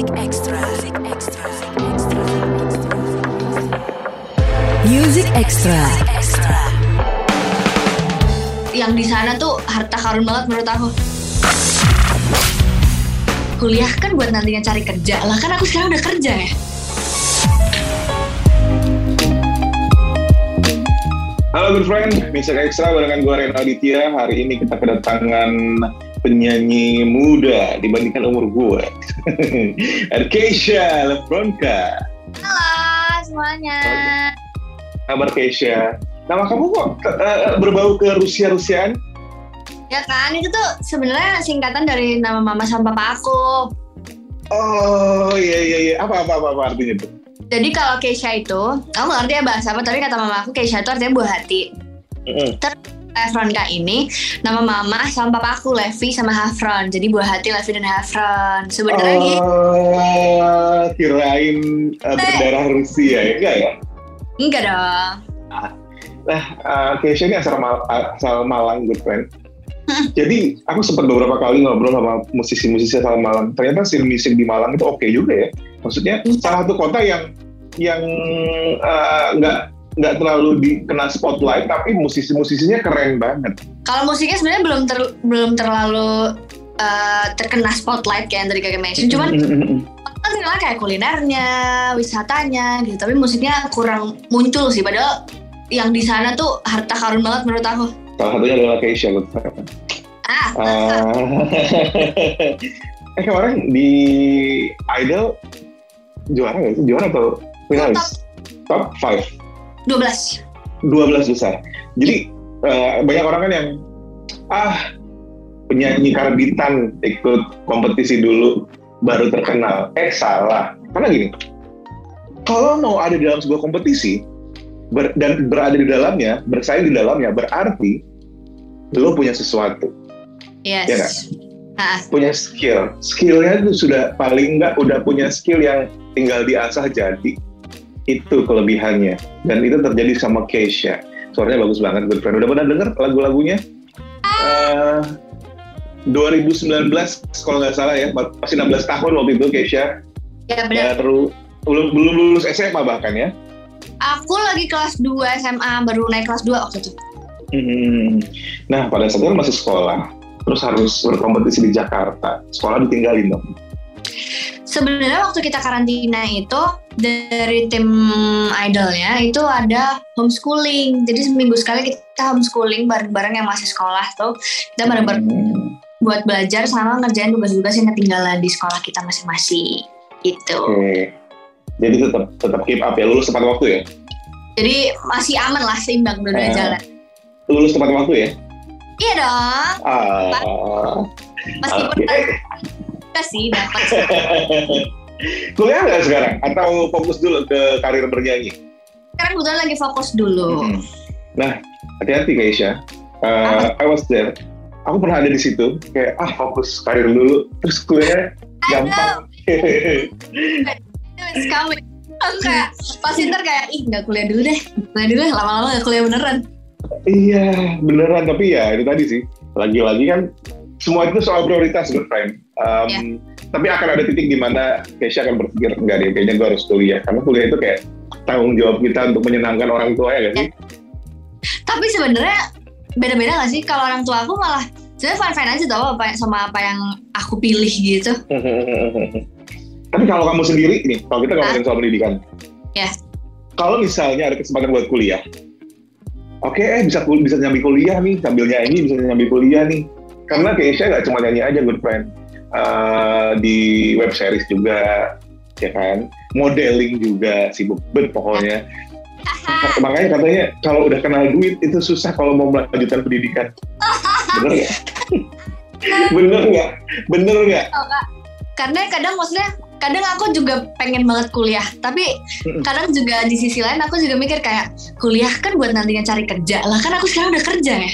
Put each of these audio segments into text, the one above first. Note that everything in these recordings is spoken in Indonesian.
Music Extra. Music Extra. Music Extra. yang di sana tuh harta karun banget menurut aku. Kuliah kan buat nantinya cari kerja lah kan aku sekarang udah kerja ya. Halo good friend, Music Extra barengan gue Reno Aditya. Hari ini kita kedatangan penyanyi muda dibandingkan umur gue. Keisha Lebronka. Halo semuanya. Kabar Keisha? Nama kamu kok uh, berbau ke Rusia-Rusiaan? Ya kan itu tuh sebenarnya singkatan dari nama mama sama papa aku. Oh iya iya iya. Apa apa apa, apa artinya tuh? Jadi kalau Keisha itu, kamu ngerti ya bahasa apa, tapi kata mama aku Keisha itu artinya buah hati. Mm-mm. Hafronka ini nama mama sama papa aku Levi sama Hafron. Jadi buah hati Levi dan Hafron. Sebenarnya gitu. Oh, kirain uh, berdarah Rusia ya? Enggak ya? Enggak dong. Nah, uh, Keisha ini asal, Mal- asal Malang, good friend. Hmm. Jadi aku sempat beberapa kali ngobrol sama musisi-musisi asal Malang. Ternyata scene musik di Malang itu oke juga ya. Maksudnya Iya. salah satu kota yang yang uh, nggak terlalu dikena spotlight, tapi musisi-musisinya keren banget. Kalau musiknya sebenarnya belum ter- belum terlalu eh, terkena spotlight kayak yang tadi kakak mention. Cuman kan terkenal kayak kulinernya, wisatanya gitu. Tapi musiknya kurang muncul sih. Padahal yang di sana tuh harta karun banget menurut aku. salah satunya adalah Keisha, friend. Ah, Ah. eh kemarin di Idol juara nggak sih? Juara atau finalis? Top 5. 12. 12 besar. Jadi eh, banyak orang kan yang ah penyanyi karbitan ikut kompetisi dulu baru terkenal. Eh salah. Karena gini, kalau mau ada di dalam sebuah kompetisi ber- dan berada di dalamnya, bersaing di dalamnya, berarti lo punya sesuatu Yes. Nggak? Ah, punya skill. Skillnya itu sudah paling nggak udah punya skill yang tinggal diasah jadi. Itu kelebihannya. Dan itu terjadi sama Keisha. Suaranya bagus banget, good friend. Udah pernah denger lagu-lagunya? Eh, 2019 kalau nggak salah ya, masih 16 tahun waktu itu Keisha. ya benar. Baru belum belum lulus SMA bahkan ya. Aku lagi kelas 2 SMA, baru naik kelas 2 waktu itu. Hmm. Nah pada saat itu kan masih sekolah, terus harus berkompetisi di Jakarta. Sekolah ditinggalin dong. Sebenarnya waktu kita karantina itu dari tim idolnya itu ada homeschooling. Jadi seminggu sekali kita homeschooling bareng-bareng yang masih sekolah tuh. Kita bareng-bareng Hmm. buat belajar sama ngerjain tugas-tugas yang ketinggalan di sekolah kita masing-masing. Gitu. Oke. Jadi tetap tetap keep up ya, lulus tepat waktu ya. Jadi masih aman lah seimbang dua-duanya Eh. jalan. Lulus tepat waktu ya. Iya dong. Ah. Meskipun Oke. Enggak sih dapat. Kuliah nggak sekarang? Atau fokus dulu ke karir bernyanyi? Sekarang kebetulan lagi fokus dulu. Mm-mm. Nah, hati-hati Keisha. Uh, I was there. Aku pernah ada di situ. Kayak ah fokus karir dulu, terus kuliah gampang. It's coming. Aku kayak pasti ntar kayak ih nggak kuliah dulu deh, kuliah dulu deh, lama-lama nggak kuliah beneran. iya, beneran. Tapi ya itu tadi sih. Lagi-lagi kan semua itu soal prioritas, good friend. Um, Ya. Tapi akan ada titik di mana Keisha akan berpikir enggak deh, kayaknya gue harus kuliah. Karena kuliah itu kayak tanggung jawab kita untuk menyenangkan orang tua ya gak sih? Tapi sebenarnya beda-beda gak sih? Kalau orang tua aku malah sebenarnya fine fine aja tau apa sama apa yang aku pilih gitu. Tapi kalau kamu sendiri nih, kalau kita ngomongin soal pendidikan, Ya. kalau misalnya ada kesempatan buat kuliah, oke, eh bisa bisa nyambi kuliah nih, sambil nyanyi bisa nyambi kuliah nih. Karena Keisha nggak cuma nyanyi aja, good friend. Eh, di web series juga, ya kan, modeling juga sibuk banget pokoknya. Makanya katanya kalau udah kenal duit itu susah kalau mau melanjutkan pendidikan. Bener nggak? Bener nggak? Bener nggak? Karena kadang maksudnya kadang aku juga pengen banget kuliah, tapi kadang juga di sisi lain aku juga mikir kayak kuliah kan buat nantinya cari kerja lah kan aku sekarang udah kerja ya.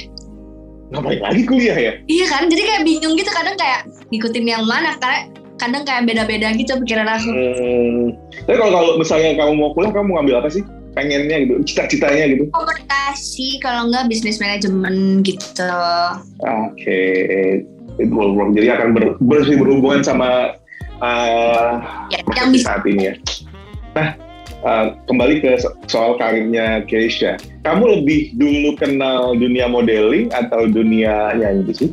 Ngapain lagi kuliah ya? Iya kan, jadi kayak bingung gitu kadang kayak ngikutin yang mana karena kadang kayak beda-beda gitu pikiran aku. Hmm. Tapi kalau kalau misalnya kamu mau kuliah, kamu mau ngambil apa sih? Pengennya gitu, cita-citanya gitu. Komunikasi kalau enggak bisnis manajemen gitu. Oke, work. Jadi akan ber, ber- berhubungan sama uh, Ya, yang saat ini ya. Nah, uh, kembali ke so- soal karirnya Keisha. Kamu lebih dulu kenal dunia modeling atau dunia nyanyi sih?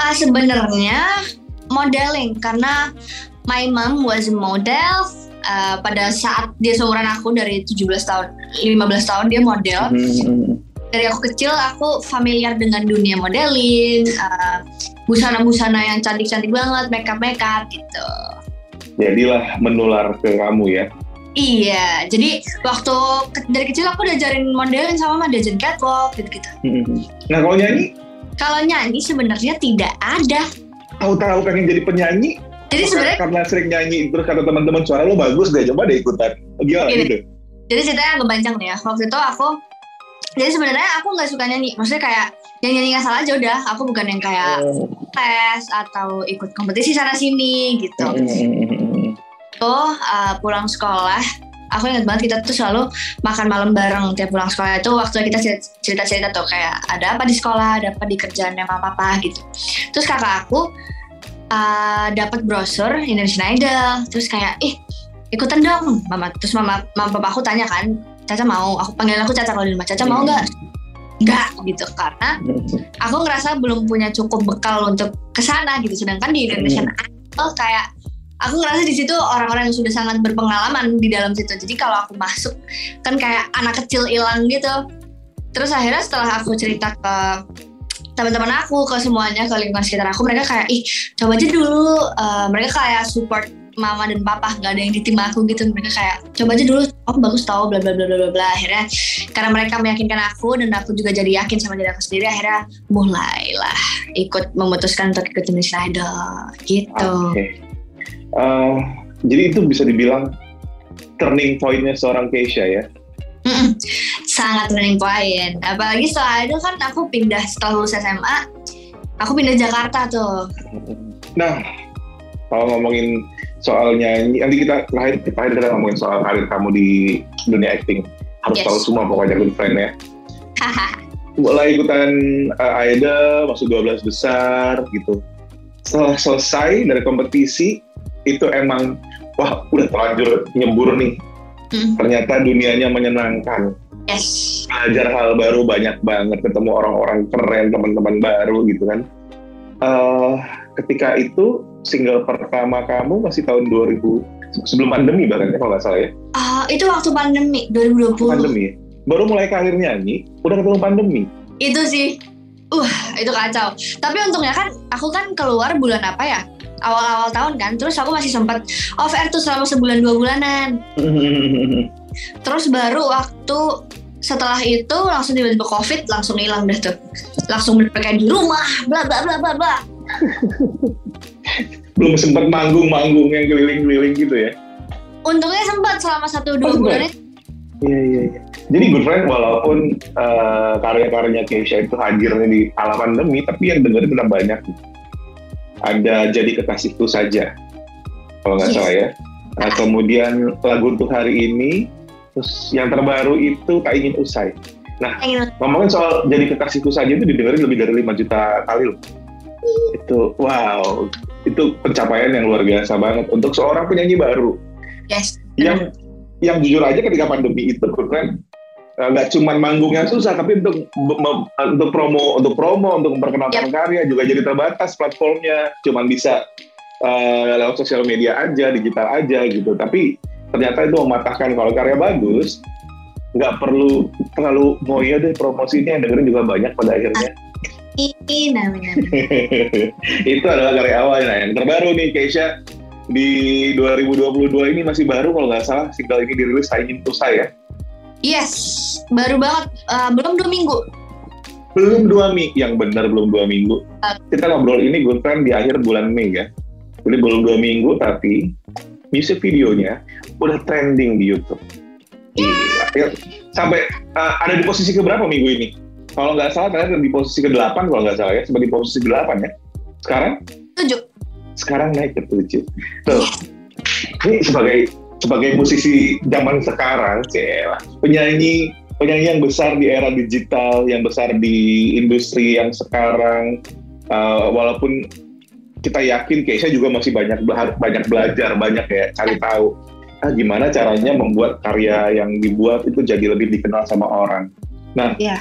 Ah, sebenarnya modeling karena my mom was a model uh, pada saat dia seumuran aku dari 17 tahun 15 tahun dia model Hmm. dari aku kecil aku familiar dengan dunia modeling uh, busana-busana yang cantik-cantik banget makeup makeup gitu Jadilah menular ke kamu ya. Iya jadi waktu ke- dari kecil aku diajarin modeling sama mama diajarin catwalk gitu-gitu. Nah kalau nyanyi, kalau nyanyi sebenarnya tidak ada. Tahu-tahu pengen jadi penyanyi, jadi sebenarnya karena sering nyanyi terus kata teman-teman suara lo bagus deh, coba deh ikutan. Gimana Gini. gitu? jadi ceritanya agak panjang nih ya. Waktu itu aku jadi sebenarnya aku nggak suka nyanyi. Maksudnya kayak yang nyanyi nggak salah aja udah. Aku bukan yang kayak tes atau ikut kompetisi sana sini gitu Hmm. Tuh uh, pulang sekolah aku ingat banget kita tuh selalu makan malam bareng tiap pulang sekolah itu waktu kita cerita cerita tuh kayak ada apa di sekolah ada apa di kerjaan mama papa gitu. Terus kakak aku uh, dapat brosur Indonesian Idol terus kayak ih ikutan dong. Mama terus mama mama papa aku tanya kan Caca mau? Aku panggil aku Caca kalau di rumah Caca mau nggak? Nggak gitu karena aku ngerasa belum punya cukup bekal untuk ke sana gitu. Sedangkan di Indonesian Idol kayak aku ngerasa di situ orang-orang yang sudah sangat berpengalaman di dalam situ. Jadi kalau aku masuk kan kayak anak kecil hilang gitu. Terus akhirnya setelah aku cerita ke teman-teman aku ke semuanya ke lingkungan sekitar aku mereka kayak ih coba aja dulu. Eh, mereka kayak support mama dan papa nggak ada yang di tim aku gitu. Mereka kayak coba aja dulu aku bagus tau bla bla bla bla bla. Akhirnya karena mereka meyakinkan aku dan aku juga jadi yakin sama diri aku sendiri akhirnya mulailah ikut memutuskan untuk ikut Indonesia Idol gitu. Oke. Eh, jadi itu bisa dibilang turning point-nya seorang Keisha ya. Mm-mm. sangat turning point apalagi setelah itu kan aku pindah setelah lulus SMA aku pindah Jakarta tuh Nah, kalau ngomongin soal nyanyi, nanti kita terakhir terakhir kita ngomongin soal karir kamu di dunia acting. Harus Yes. tahu semua pokoknya good friend ya. Mulai ikutan uh, Idol, masuk 12 besar gitu. Setelah selesai dari kompetisi, itu emang wah udah terlanjur nyembur nih. Mm. Ternyata dunianya menyenangkan. yes. Belajar hal baru banyak banget. Ketemu orang-orang keren teman-teman baru gitu kan. Eh, ketika itu single pertama kamu masih tahun 2000 sebelum pandemi bahkan ya kalau nggak salah ya? Ah, itu waktu pandemi 2020 pandemi. Ya? baru mulai karir nyanyi udah ketemu pandemi. Itu sih. Uh itu kacau. Tapi untungnya kan aku kan keluar bulan apa ya awal-awal tahun kan terus aku masih sempat off air tuh selama sebulan dua bulanan. Terus baru waktu setelah itu langsung tiba-tiba covid langsung hilang deh tuh. Langsung kayak di rumah bla bla bla bla bla. Belum sempat manggung-manggung yang keliling-keliling gitu ya? Untungnya sempat selama satu dua Oh, bulan Iya iya iya. Jadi good friend walaupun eh, karya-karyanya Keisha itu hadirnya di ala pandemi, tapi yang dengerin tetap banyak. Ada jadi kekasihku saja, kalau nggak Yes. salah ya. Nah, kemudian lagu untuk hari ini, terus yang terbaru itu tak ingin usai. ingin Ngomongin soal jadi kekasihku saja itu didengerin lebih dari 5 juta kali loh. Itu wow, itu pencapaian yang luar biasa banget untuk seorang penyanyi baru yes yang yang jujur aja ketika pandemi itu kan eh, nggak cuman manggungnya susah tapi untuk untuk promo untuk promo untuk memperkenalkan karya juga jadi terbatas platformnya. Cuman bisa eh, lewat sosial media aja digital aja gitu. Tapi ternyata itu mematahkan. Kalau karya bagus nggak perlu terlalu mau ya deh promosinya yang dengerin juga banyak pada akhirnya. Itu adalah karya awal. Nah yang terbaru nih Keisha di 2022 ini masih baru kalau nggak salah. Single ini dirilis tak ingin ya yes baru banget. Eh, belum dua minggu. Belum dua minggu yang benar belum dua minggu. Kita ngobrol ini good friend di akhir bulan Mei ya. Jadi belum dua minggu tapi music videonya udah trending di YouTube. Gila. Sampai uh, ada di posisi keberapa minggu ini? Kalau nggak salah ternyata di posisi ke-8 kalau nggak salah ya. Seperti posisi ke-8 ya. Sekarang? Tujuh. Sekarang naik ke 7 tuh. Ini sebagai sebagai musisi zaman sekarang cila penyanyi penyanyi yang besar di era digital yang besar di industri yang sekarang uh, walaupun kita yakin Keisha juga masih banyak bela- banyak belajar, banyak ya cari tahu ah, gimana caranya membuat karya yang dibuat itu jadi lebih dikenal sama orang. Nah, Iya.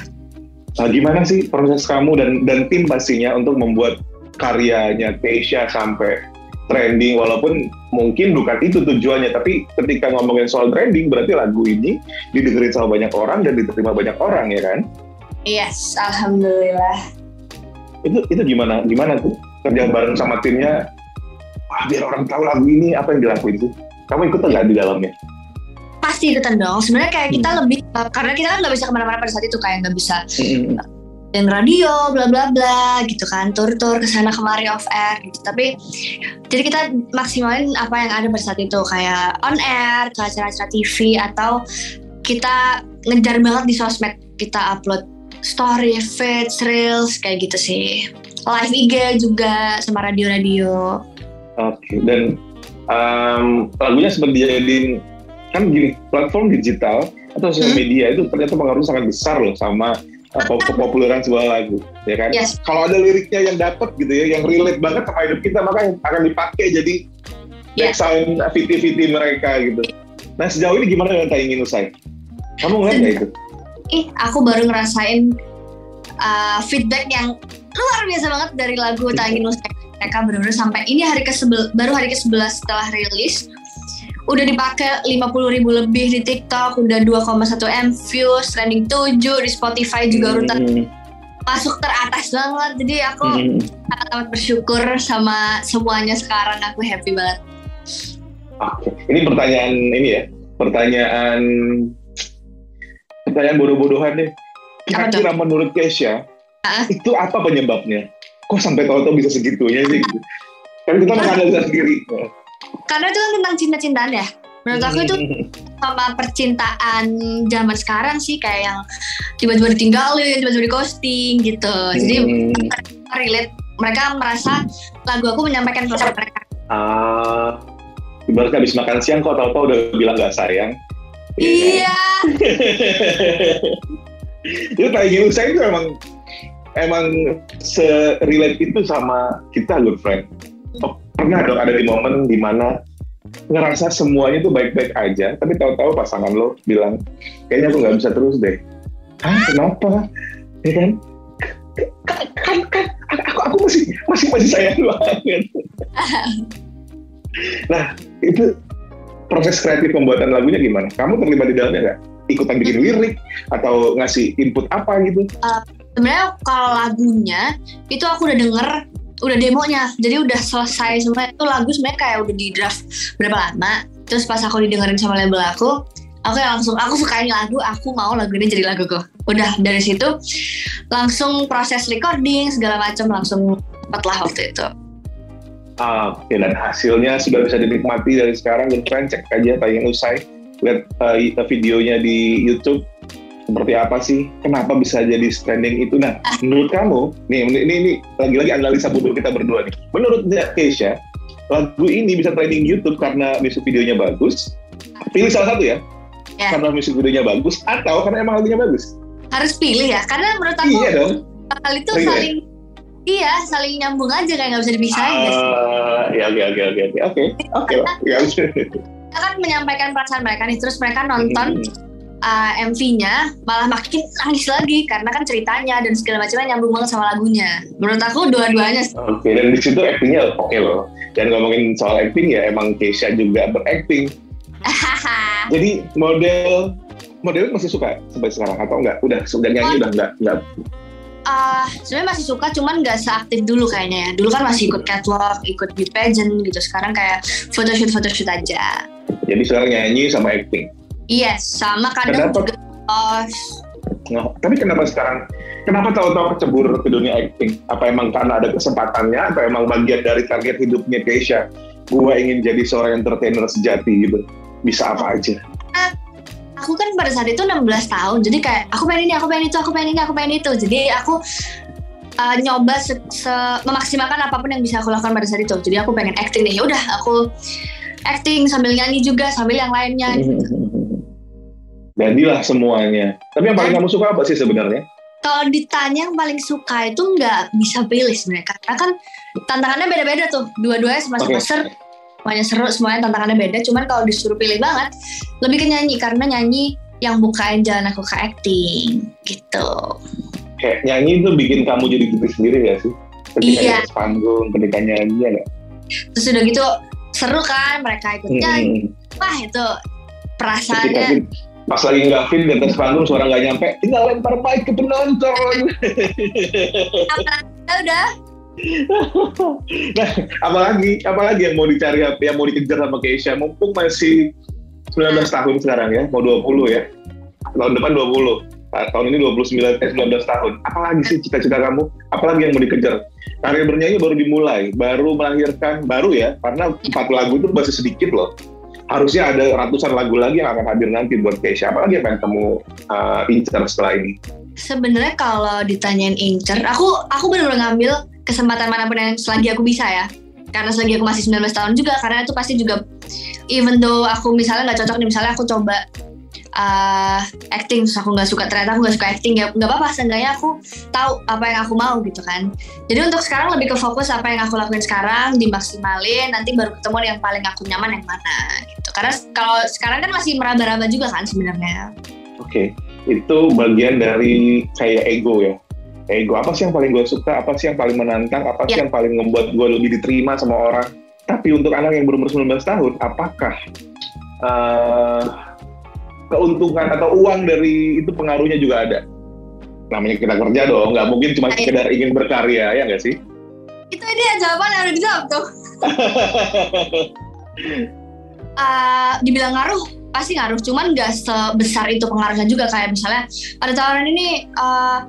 nah, gimana sih proses kamu dan dan tim pastinya untuk membuat karyanya Keisha sampai trending walaupun mungkin bukan itu tujuannya tapi ketika ngomongin soal trending berarti lagu ini didengerin sama banyak orang dan diterima banyak orang ya kan Yes, alhamdulillah. itu itu gimana gimana tuh kerja bareng sama timnya Wah, biar orang tahu lagu ini apa yang dilakuin tuh kamu ikut nggak di dalamnya Pasti ikutan dong. Sebenarnya kayak kita Hmm. lebih uh, karena kita kan nggak bisa ke mana-mana pada saat itu kayak nggak bisa dan radio bla bla bla gitu kan. Tur-tur ke sana kemari off air gitu. Tapi jadi kita maksimalin apa yang ada pada saat itu kayak on air ke acara-acara TV atau kita ngejar banget di sosmed kita upload story, feeds, reels kayak gitu sih. Live IG juga sama radio-radio. Oke dan em, lagunya sempat dijadiin kan gini platform digital atau sosial Hmm. media itu ternyata pengaruhnya sangat besar loh sama pop- kepopuleran sebuah lagu ya kan yes kalau ada liriknya yang dapat gitu ya, yang relate banget sama hidup kita, maka akan dipakai jadi Yes. backsound VT-VT mereka gitu. Nah sejauh ini gimana dengan Tak Ingin Usai? Kamu ngeliat nggak itu? ih aku baru ngerasain uh, feedback yang luar biasa banget dari lagu Tak Ingin Usai mereka benar-benar sampai ini hari ke baru hari ke-11 setelah rilis udah dipakai 50 ribu lebih di TikTok udah 2,1 M views trending 7 di Spotify juga urutan Hmm, masuk teratas banget jadi aku hmm. sangat amat bersyukur sama semuanya sekarang aku happy banget Oke, ini pertanyaan ini ya, pertanyaan pertanyaan bodoh-bodohan deh. Kira-kira menurut Kesha, Ah. itu apa penyebabnya? Kok sampai tahu-tahu bisa segitunya sih? Gitu? Kan kita menganalisa sendiri. Karena itu kan tentang cinta-cintaan ya menurut aku itu sama percintaan zaman sekarang sih kayak yang tiba-tiba ditinggalin, tiba-tiba di ghosting gitu. Jadi Hmm. relate mereka merasa lagu aku menyampaikan perasaan mereka. Ah, ibarat habis makan siang kok tahu-tahu udah bilang gak sayang. Iya, itu tak ingin usai itu emang emang se-relate itu sama kita good friend. Oh, pernah dong ada di momen di mana ngerasa semuanya tuh baik-baik aja, tapi tahu-tahu pasangan lo bilang, kayaknya aku nggak bisa terus deh. Hah, kenapa? Ya kan? Kan, kan, kan, aku, aku masih, masih, masih sayang banget. nah, itu proses kreatif pembuatan lagunya gimana? Kamu terlibat di dalamnya nggak? Ikutan bikin lirik atau ngasih input apa gitu? sebenarnya kalau lagunya itu aku udah denger udah demonya jadi udah selesai semua itu lagu sebenarnya kayak udah di draft berapa lama terus pas aku didengerin sama label aku aku langsung aku suka ini lagu aku mau lagu ini jadi laguku udah dari situ langsung proses recording segala macam langsung cepet lah waktu itu Ah, Oke, dan hasilnya sudah bisa dinikmati dari sekarang. Friend, cek aja tayang usai. Lihat uh, videonya di YouTube. Seperti apa sih? Kenapa bisa jadi trending itu? Nah, menurut kamu, nih ini, ini, ini lagi-lagi analisa bodoh kita berdua nih. Menurut Keisha, lagu ini bisa trending YouTube karena music videonya bagus. Pilih salah satu ya. Ya. Karena music videonya bagus atau karena emang lagunya bagus. harus pilih ya karena menurut aku Iya dong. hal itu Iya. saling iya saling nyambung aja kayak nggak bisa dipisahin guys. Ah, ya oke oke oke oke oke. Ya, kita kan menyampaikan perasaan mereka nih terus mereka nonton uh, MV-nya malah makin nangis lagi karena kan ceritanya dan segala macamnya nyambung banget sama lagunya. Menurut aku dua-duanya. Oke, dan di situ actingnya oke loh. Dan ngomongin soal acting ya emang Keisha juga berakting. Jadi model model masih suka sampai sekarang atau enggak? Udah sudah nyanyi udah enggak enggak. Ah, sebenarnya masih suka cuman nggak seaktif dulu kayaknya ya. Dulu kan masih ikut catwalk, ikut beauty pageant gitu. Sekarang kayak photoshoot photoshoot aja. Jadi sekarang nyanyi sama acting. Yes, sama kadang Kenapa? juga. Nah, tapi kenapa sekarang kenapa tahu-tahu cebur ke dunia acting? Apa emang karena ada kesempatannya atau emang bagian dari target hidupnya Keisha? Gua ingin jadi seorang entertainer sejati gitu. Bisa apa aja. aku kan pada saat itu 16 tahun jadi kayak aku pengen ini aku pengen itu aku pengen ini aku pengen itu jadi aku uh, nyoba se- se- memaksimalkan apa pun yang bisa aku lakukan pada saat itu jadi aku pengen acting nih udah aku acting sambil nyanyi juga sambil yang lainnya Jadilah semuanya. Tapi yang paling kamu suka apa sih sebenarnya? kalau ditanya yang paling suka itu nggak bisa pilih sebenarnya karena kan tantangannya beda-beda tuh. Dua-duanya sama-sama Oke. seru. Semuanya seru, semuanya tantangannya beda. Cuman kalau disuruh pilih banget, lebih ke nyanyi karena nyanyi yang bukain jalan aku ke acting gitu. Kayak nyanyi itu bikin kamu jadi diri sendiri ya sih? Ketika Iya. panggung, ketika nyanyi ya nggak? Terus udah gitu seru kan mereka ikut nyanyi. Hmm. Wah itu Ketika perasaannya fit, pas lagi nggak fit di atas panggung suara nggak nyampe, tinggal lempar mic ke penonton. apa udah. Nah, apalagi apalagi yang mau dicari yang mau dikejar sama Keisha? Mumpung masih 19 tahun sekarang ya mau 20 ya. Tahun depan 20 Nah, tahun ini 29 eh 19 tahun. Apalagi sih cita-cita kamu? Apalagi yang mau dikejar? Karir bernyanyi baru dimulai baru melahirkan baru ya karena empat lagu itu masih sedikit loh harusnya ada ratusan lagu lagi yang akan hadir nanti buat Keisha apalagi yang pengen kamu uh, incar setelah ini? Sebenarnya kalau ditanyain incer aku aku benar-benar ngambil kesempatan mana pun yang selagi aku bisa ya. Karena selagi aku masih 19 tahun juga karena itu pasti juga even though aku misalnya nggak cocok nih misalnya aku coba uh, acting terus aku nggak suka ternyata aku nggak suka acting ya nggak apa-apa seenggaknya aku tahu apa yang aku mau gitu kan. Jadi untuk sekarang lebih ke fokus apa yang aku lakuin sekarang dimaksimalin nanti baru ketemu yang paling aku nyaman yang mana gitu karena kalau sekarang kan masih meraba-raba juga kan sebenarnya Oke, itu bagian dari kayak ego ya. Ego apa sih yang paling gue suka, apa sih yang paling menantang, apa sih Ya. yang paling membuat gue lebih diterima sama orang. Tapi untuk anak yang berumur 19 tahun, apakah eh, keuntungan atau uang dari itu pengaruhnya juga ada? Namanya kita kerja dong, nggak mungkin cuma Iya. sekedar ingin berkarya, ya nggak sih? itu dia jawaban yang udah dijawab tuh Eh, dibilang ngaruh pasti ngaruh cuman nggak sebesar itu pengaruhnya juga kayak misalnya ada tawaran ini eh,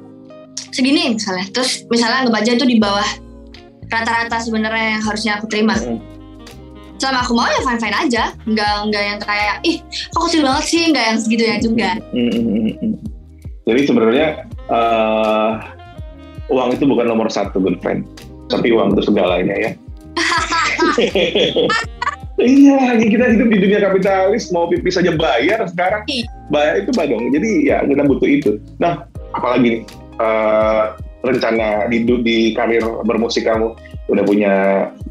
segini misalnya terus misalnya anggap aja itu di bawah rata-rata sebenarnya yang harusnya aku terima Mm. selama aku mau ya fine fine aja nggak nggak yang kayak ih kok kecil banget sih nggak yang segitunya juga Mm, mm, mm, mm. Jadi sebenarnya eh, uang itu bukan nomor satu, good friend. Tapi uang itu segalanya ya. iya, lagi kita hidup di dunia kapitalis, mau pipis aja bayar sekarang. Iya. Bayar itu badong. Jadi ya kita butuh itu. Nah, apalagi nih eh, rencana di di karir bermusik kamu udah punya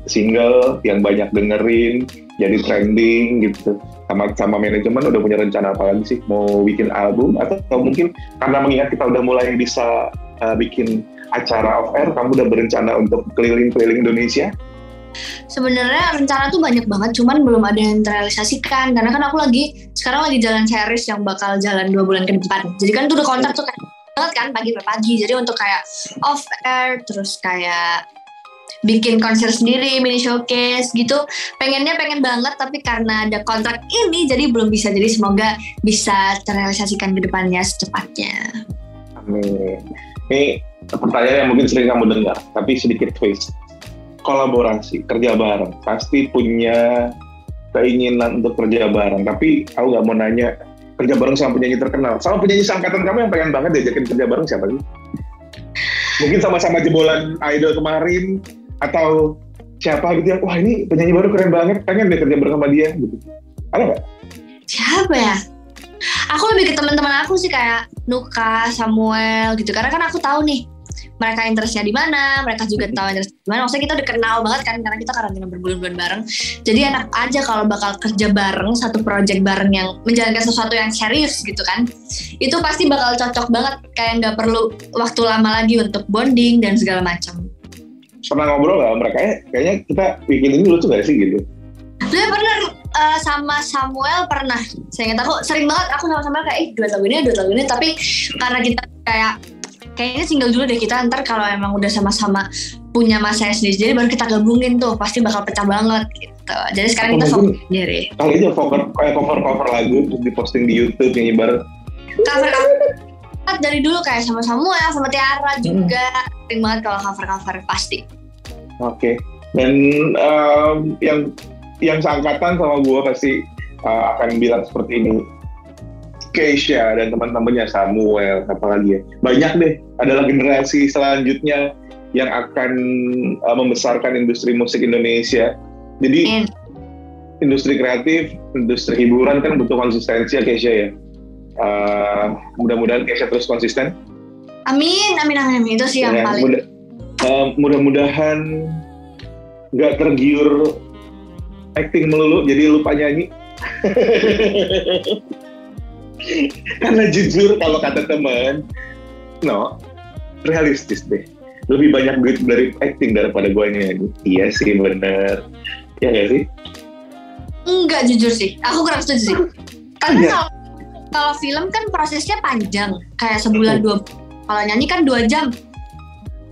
single yang banyak dengerin, jadi trending gitu sama sama manajemen udah punya rencana apa lagi sih mau bikin album atau, atau mungkin karena mengingat kita udah mulai bisa uh, bikin acara off air kamu udah berencana untuk keliling-keliling Indonesia sebenarnya rencana tuh banyak banget cuman belum ada yang terrealisasikan. Karena kan aku lagi sekarang lagi jalan series yang bakal jalan dua bulan ke depan. Jadi kan itu udah kontrak tuh banget kan pagi per pagi jadi untuk kayak off air terus kayak bikin konser sendiri mini showcase gitu. Pengennya pengen banget tapi karena ada kontrak ini jadi belum bisa. Jadi semoga bisa terrealisasikan ke depannya secepatnya. Amin. Ini pertanyaan yang mungkin sering kamu dengar, tapi sedikit twist. Kolaborasi, kerja bareng, pasti punya keinginan untuk kerja bareng. Tapi aku nggak mau nanya kerja bareng sama penyanyi terkenal. Sama penyanyi seangkatan kamu yang pengen banget diajakin kerja bareng siapa sih? Mungkin sama-sama jebolan idol kemarin, atau siapa gitu ya, wah ini penyanyi baru keren banget, pengen deh kerja bareng sama dia gitu. Ada nggak? siapa ya aku lebih ke teman-teman aku sih kayak Nuka, Samuel gitu karena kan aku tahu nih mereka interestnya di mana, mereka juga tahu interest di mana. Maksudnya kita udah kenal banget kan karena kita karantina berbulan-bulan bareng. Jadi enak aja kalau bakal kerja bareng satu project bareng yang menjalankan sesuatu yang serius gitu kan. Itu pasti bakal cocok banget kayak nggak perlu waktu lama lagi untuk bonding dan segala macam. Pernah ngobrol nggak mereka? Kayaknya kita bikin ini lucu gak sih gitu? Dulu pernah eh, sama Samuel pernah. Saya ingat aku sering banget aku sama Samuel kayak, eh duet lagu ini, duet lagu ini. Tapi karena kita kayak kayaknya single dulu deh kita ntar kalau emang udah sama-sama punya masa sendiri jadi baru kita gabungin tuh pasti bakal pecah banget gitu jadi sekarang kita fokus sendiri Kali aja cover kayak cover cover lagu terus diposting di YouTube nyanyi bareng. cover cover dari dulu kayak sama Samuel sama Tiara juga sering banget kalau cover cover pasti Oke. Dan em, yang yang seangkatan sama gue pasti uh, akan bilang seperti ini. Keisha dan teman-temannya Samuel apalagi ya banyak deh adalah generasi selanjutnya yang akan uh, membesarkan industri musik Indonesia. Jadi Amin. industri kreatif, industri hiburan kan butuh konsistensi ya Keisha ya. Uh, mudah-mudahan Keisha terus konsisten amin amin amin, itu sih yang Ya, paling mudah- eh, mudah-mudahan nggak tergiur acting melulu jadi lupa nyanyi karena jujur kalau kata teman no realistis deh lebih banyak duit dari acting daripada gue nyanyi iya sih bener ya gak sih Enggak jujur sih, aku kurang setuju sih. Karena Iya. kalau kalau film kan prosesnya panjang, kayak sebulan dua. Kalau nyanyi kan dua jam,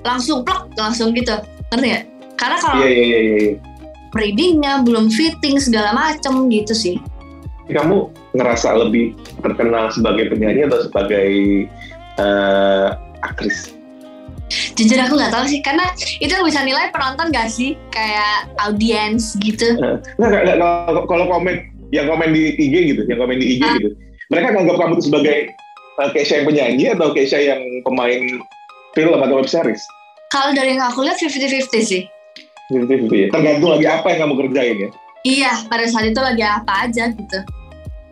langsung plok, langsung gitu, ngerti ya? Karena kalau iya iya iya iya readingnya belum fitting segala macem gitu sih. kamu ngerasa lebih terkenal sebagai penyanyi atau sebagai eh, aktris Jujur aku nggak tahu sih, karena itu yang bisa nilai penonton gak sih? Kayak audiens gitu. Nggak, nggak, nggak, kalau, kalau komen yang komen di IG gitu, yang komen di IG Ah. gitu, mereka nganggap kamu sebagai uh, Keisha yang penyanyi atau Keisha yang pemain film atau web series? Kalau dari yang aku lihat 50-50 sih. Gitu, ya. Tergantung lagi apa yang kamu kerjain ya. Iya, pada saat itu lagi apa aja gitu.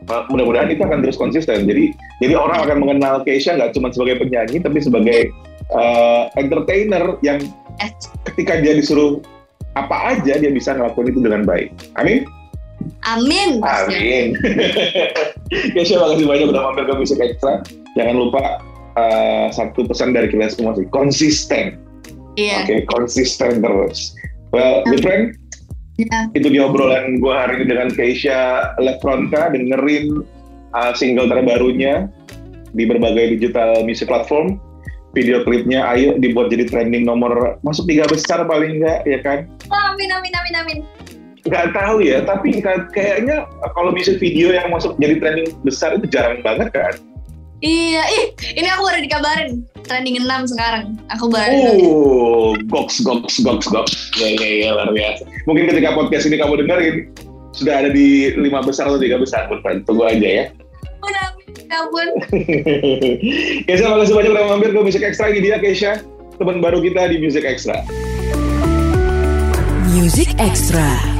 Uh, Mudah-mudahan itu akan terus konsisten. Jadi, jadi orang akan mengenal Keisha nggak cuma sebagai penyanyi, tapi sebagai uh, entertainer yang Eh. ketika dia disuruh apa aja dia bisa ngelakuin itu dengan baik. Amin. Amin. Amin. Keisha makasih banyak udah mampir ke Musik Extra. Jangan lupa uh, satu pesan dari kita semua sih, konsisten. Iya. Oke, konsisten terus. Well, good friend, Iya. itu dia obrolan gue hari ini dengan Keisha Lefronka, dengerin uh, single terbarunya di berbagai digital music platform. Video klipnya ayo dibuat jadi trending nomor masuk tiga besar paling enggak ya kan? Amin, amin, amin, amin. nggak tahu ya tapi ka- kayaknya kalau music video yang masuk jadi trending besar itu jarang banget kan Iya, ih, ini aku baru dikabarin. Trending 6 sekarang. Aku baru oh goks goks goks goks. Ya ya ya luar biasa. Mungkin ketika podcast ini kamu dengerin sudah ada di lima besar atau tiga besar bukan tunggu aja ya. Udah, ya ampun. Keisha makasih banyak udah mampir ke Music Extra. Ini dia Keisha teman baru kita di Music Extra. Music Extra.